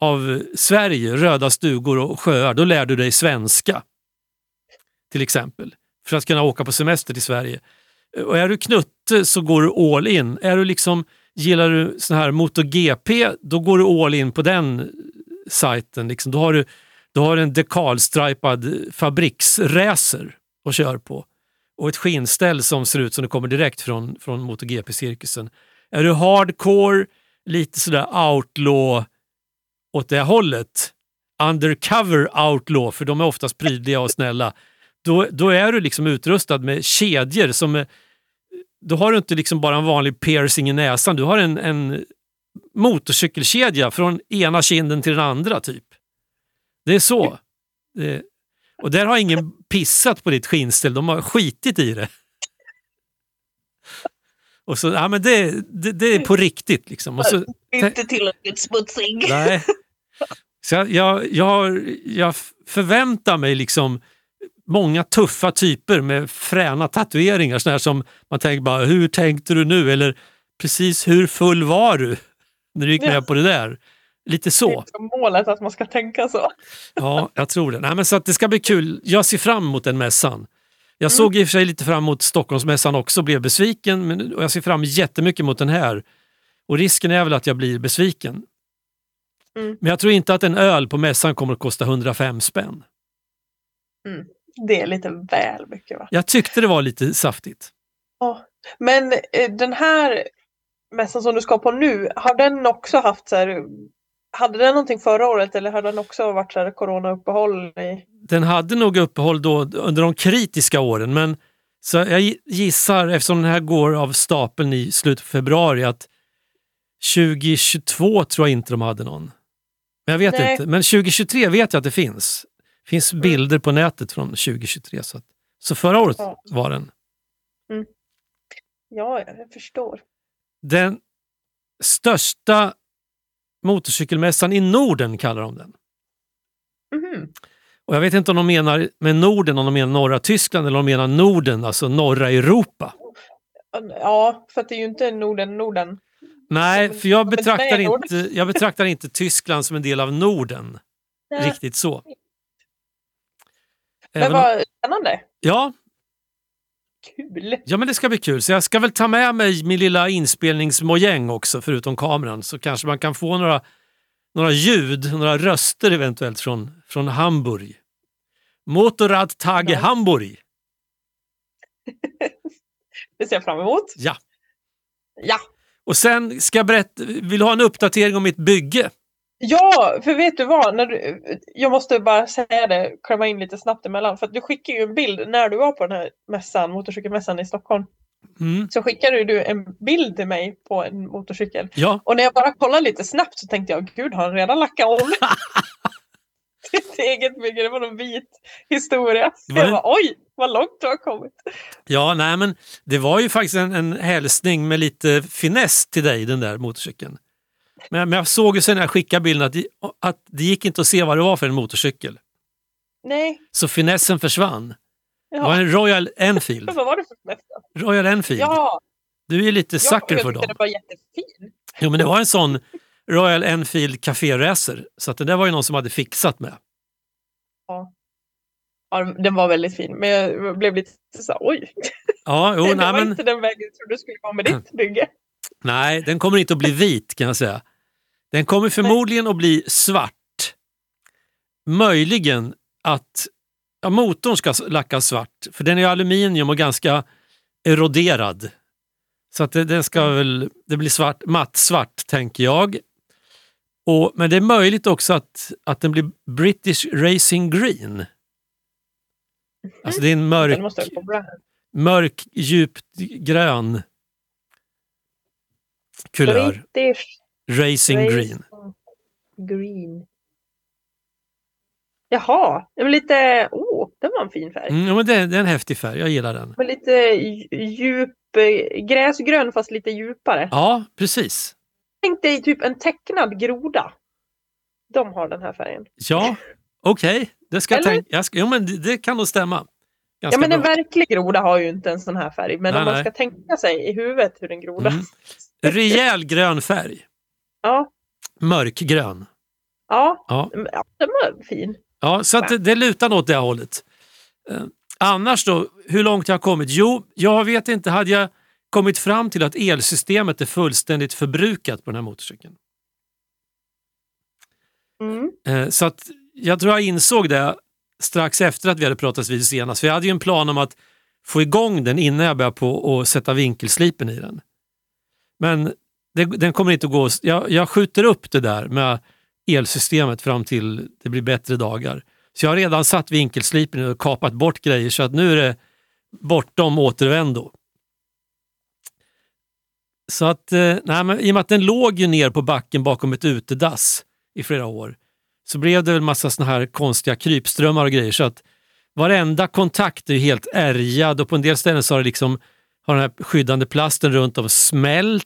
av Sverige, röda stugor och sjöar, då lär du dig svenska. Till exempel, för att kunna åka på semester till Sverige. Och är du knutte så går du all in. Är du liksom, gillar du sån här MotoGP, då går du all in på den sajten. Liksom. Då har du, då har du en dekalstripad fabriksräser att köra på och ett skinnställ som ser ut som det kommer direkt från, från MotoGP-cirkusen. Är du hardcore, lite sådär outlaw åt det hållet, undercover outlaw, för de är oftast prydliga och snälla, då, då är du liksom utrustad med kedjor som är, då har du inte liksom bara en vanlig piercing i näsan, du har en, en motorcykelkedja från ena kinden till den andra typ. Det är så. Det, och där har ingen pissat på ditt skinnställ, de har skitit i det. Och så, ja, men det, det, det är på riktigt. Liksom. Och så, Inte tillräckligt smutsig. nej. Så jag, jag, jag, jag förväntar mig liksom många tuffa typer med fräna tatueringar. Här som man tänker bara, hur tänkte du nu? Eller precis hur full var du när du gick med på det där? Lite Det så. är liksom målet att man ska tänka så. Ja, jag tror det. Nej, men så att det ska bli kul. Jag ser fram emot den mässan. Jag såg i och för sig lite fram emot Stockholmsmässan också, blev besviken. Men och jag ser fram jättemycket mot den här. Och risken är väl att jag blir besviken. Mm. Men jag tror inte att en öl på mässan kommer att kosta 105 spänn. Det är lite väl mycket va? Jag tyckte det var lite saftigt. Ja. Men eh, den här mässan som du ska på nu, har den också haft så här hade den någonting förra året eller hade den också varit så här coronauppehåll? I... Den hade nog uppehåll då under de kritiska åren men så jag gissar, eftersom den här går av stapeln i slutet på februari, att 2022 tror jag inte de hade någon. Men jag vet Nej. inte. Men 2023 vet jag att det finns. Det finns Mm. bilder på nätet från 2023. Så, att, så förra året Ja. var den. Ja, ja, jag förstår. Den största motorcykelmässan i Norden kallar de den. Mhm. Och jag vet inte om de menar med Norden, om de menar norra Tyskland eller om de menar Norden, alltså norra Europa. Ja, för att det är ju inte Norden, Norden. Nej, för jag betraktar, inte, jag betraktar inte Tyskland som en del av Norden. Nej. Riktigt så. Men Även vad spännande. ja, Kul. ja, men det ska bli kul. Så jag ska väl ta med mig min lilla inspelningsmojäng också, förutom kameran. Så kanske man kan få några, några ljud, några röster eventuellt från, från Hamburg. Motorrad Tage Ja. Hamburg. Det ser jag fram emot. Ja. Ja. Och sen ska jag berätta, vill du ha en uppdatering om mitt bygge? Ja, för vet du vad? När du, jag måste bara säga det, klämma in lite snabbt emellan. För att du skickade ju en bild när du var på den här mässan, motorcykelmässan i Stockholm. Mm. Så skickade du en bild till mig på en motorcykel. Ja, Och när jag bara kollade lite snabbt så tänkte jag, gud har han redan lackat om? Sitt eget bygge, det var någon vit historia. Var jag bara, oj, vad långt du har kommit. ja nej, men det var ju faktiskt en, en hälsning med lite finess till dig, den där motorcykeln. Men, men jag såg ju sen när jag skickade bilden att det, att det gick inte att se vad det var för en motorcykel. Nej, Så finessen försvann. Det var ja. en Royal Enfield. Vad var det för mässa? Royal Enfield. Ja, Du är lite jag, sucker jag för tyckte dem. den var jättefin. Jo, men det var en sån Royal Enfield Café Racer. Så att det där var ju någon som hade fixat med. Ja, den var väldigt fin, men jag blev lite så oj. Ja, jo, det nej, var men, inte den vägen jag trodde du skulle gå med ditt bygge. Nej, den kommer inte att bli vit kan jag säga. Den kommer förmodligen att bli svart. Möjligen att ja, motorn ska lackas svart, för den är aluminium och ganska eroderad. Så att det, den ska väl, det blir svart, matt svart tänker jag. Och, men det är möjligt också att, att den blir British Racing Green. Alltså det är en mörk, mörk djupt grön kulör. British Racing Racing Green. Green. Jaha, det var lite, oh, det var en fin färg. Mm, men det, det är en häftig färg, jag gillar den. Men lite dj- djup, eh, gräsgrön fast lite djupare. Ja, precis. Tänk dig typ en tecknad groda. De har den här färgen. Ja, okej. Det ska jag Eller? tänka. Jag ska, jo, men det, det kan nog stämma. Ganska ja men en bra. verklig groda har ju inte en sån här färg. Men Nej, om man nej. ska tänka sig i huvudet hur en groda... Mm. Rejäl grön färg. Ja, Mörkgrön. ja, Ja, den var fin. ja så att det, det lutar åt det här hållet. Eh, annars då, hur långt jag har kommit? Jo, jag vet inte. Hade jag kommit fram till att elsystemet är fullständigt förbrukat på den här motorcykeln? Mm. Eh, Så att jag tror jag insåg det strax efter att vi hade pratat vid senast. För jag hade ju en plan om att få igång den innan jag började på och sätta vinkelslipen i den. Men det, den kommer inte att gå. Jag, jag skjuter upp det där med elsystemet fram till det blir bättre dagar. Så jag har redan satt vinkelslipen och kapat bort grejer så att nu är det bortom återvändo. Så att, eh, nej, men i och med att den låg ju ner på backen bakom ett utedass i flera år så blev det väl massa såna här konstiga krypströmmar och grejer så att varenda kontakt är helt ärgad och på en del ställen så har det liksom har den här skyddande plasten runt om smält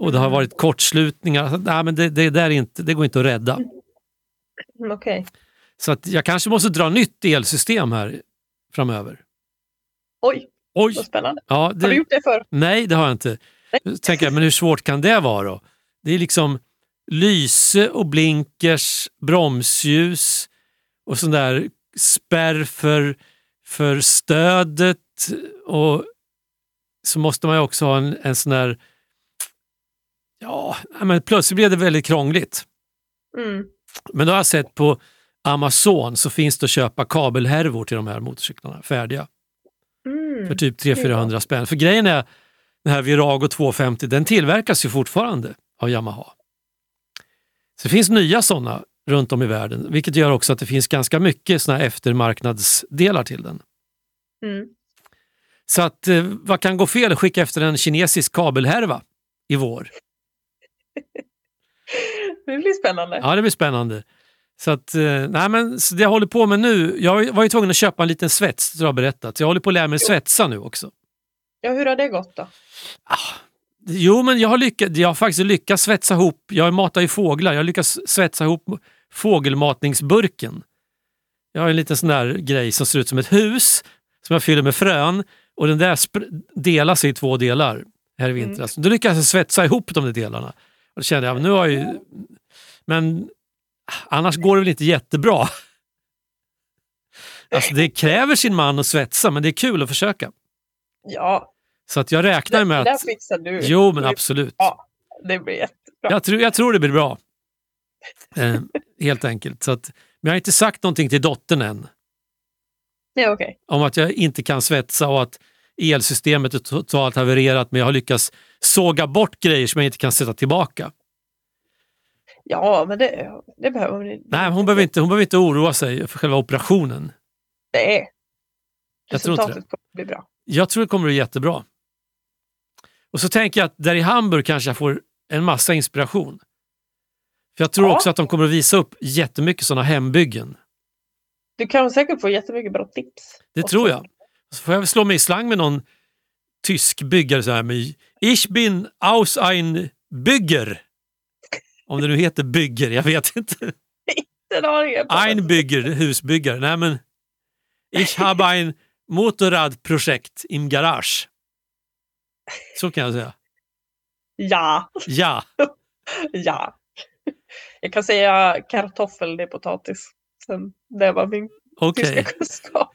och det har Mm. varit kortslutningar. Så, nej, men det, det, där är inte, det går inte att rädda. Mm, Okej. Så att jag kanske måste dra nytt elsystem här framöver. Oj, Oj! vad spännande. Ja, Har du det, gjort det för? nej, det har jag inte. Tänker jag, men hur svårt kan det vara då? Det är liksom lyse och blinkers, bromsljus och sån där spärr för, för stödet och så måste man ju också ha en, en sån där... Ja, men plötsligt blev det väldigt krångligt. Mm. Men då har jag sett på Amazon så finns det att köpa kabelhärvor till de här motorcyklarna färdiga Mm. för typ 300-400 spänn. För grejen är, den här Virago 250 den tillverkas ju fortfarande av Yamaha. Så det finns nya sådana runt om i världen, vilket gör också att det finns ganska mycket såna här eftermarknadsdelar till den. Mm. Så att, eh, vad kan gå fel? Skicka efter en kinesisk kabelhärva i vår. Det blir spännande. Ja, det blir spännande. Så att, eh, nej men det jag håller på med nu, jag var ju tvungen att köpa en liten svets, har jag berättat. Så jag håller på att lära mig svetsa nu också. Ja, hur har det gått då? Jo, men jag har, lyckats, jag har faktiskt lyckats svetsa ihop, jag matar ju fåglar, jag har lyckats svetsa ihop fågelmatningsburken. Jag har en liten sån där grej som ser ut som ett hus som jag fyller med frön och den där delas i två delar här i vintras. Då lyckades jag svetsa ihop de där delarna. Och då kände jag, nu har jag ju... Men annars går det väl inte jättebra. Alltså det kräver sin man att svetsa, men det är kul att försöka. Ja, Så att jag räknar med det där att... fixar du. Jo, men absolut. Ja, det blir jättebra. Jag tror, jag tror det blir bra. Eh, helt enkelt. Så att, men jag har inte sagt någonting till dottern än Ja, okej. om att jag inte kan svetsa och att elsystemet är totalt havererat men jag har lyckats såga bort grejer som jag inte kan sätta tillbaka. Ja, men det, det behöver hon inte. Nej, hon behöver, inte, hon behöver inte oroa sig för själva operationen. Inte Resultatet kommer bli bra. Jag tror det kommer att bli jättebra. Och så tänker jag att där i Hamburg kanske jag får en massa inspiration. För jag tror Ja. också att de kommer att visa upp jättemycket sådana hembyggen. Du kan säkert få jättemycket bra tips. Det också. tror jag. Så får jag väl slå mig i slang med någon tysk byggare så här med Ich bin aus ein Bygger. Om det nu heter bygger, jag vet inte. Ein Bygger, husbyggare. Nej men, ich habe ein Motorradprojekt im Garage. Så kan jag säga. Ja, Ja, ja. Jag kan säga kartoffel, det är potatis. Sen, det var min okej. tyska kunskap.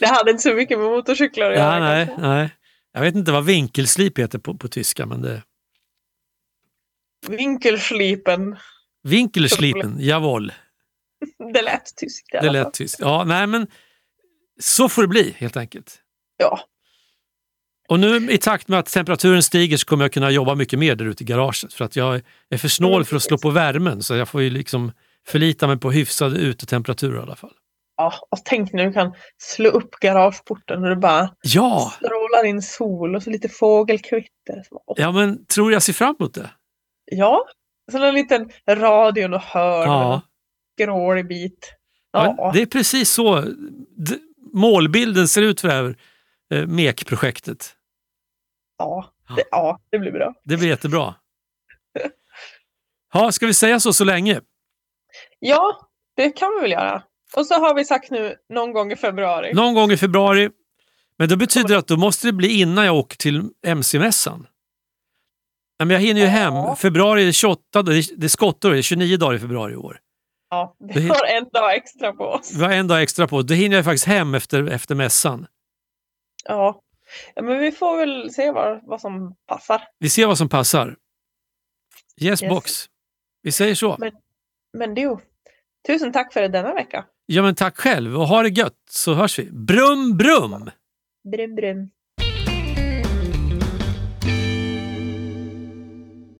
Det hade inte så mycket med motorcyklar att Ja, göra. nej, kanske. nej. Jag vet inte vad vinkelslip heter på, på tyska, men det... Vinkelslipen. Vinkelslipen, jawohl. Det lät tyskt Det lät tyst. Ja, nej men så får det bli helt enkelt. Ja, Och nu i takt med att temperaturen stiger så kommer jag kunna jobba mycket mer där ute i garaget för att jag är för snål Mm, för att slå på värmen så jag får ju liksom förlita mig på hyfsade utetemperaturer i alla fall. ja. Och tänk när du kan slå upp garageporten och det bara Ja, strålar in sol och så lite fågelkvitter. Så, ja men tror jag ser fram emot det. Ja, så en liten radion och hörn Ja, grålig bit. ja. Ja, det är precis så målbilden ser ut för det här eh, MEK-projektet. ja, det, ja, det blir bra. Det blir jättebra. Ja, ska vi säga så så länge? Ja, det kan vi väl göra. Och så har vi sagt nu någon gång i februari. Någon gång i februari. Men det betyder att då måste det bli innan jag åker till MC-mässan. Men jag hinner ju Ja. hem. Februari är det 28, då, det är- skottår, det är 29 dagar i februari i år. Ja, vi har en dag extra på oss. Vi har en dag extra på Då hinner jag faktiskt hem efter, efter mässan. Ja. ja, men vi får väl se vad, vad som passar. Vi ser vad som passar. Yes, Yes. box. Vi säger så. Men- Men du, tusen tack för denna vecka. Ja men tack själv och ha det gött så hörs vi. Brum brum! Brum, brum.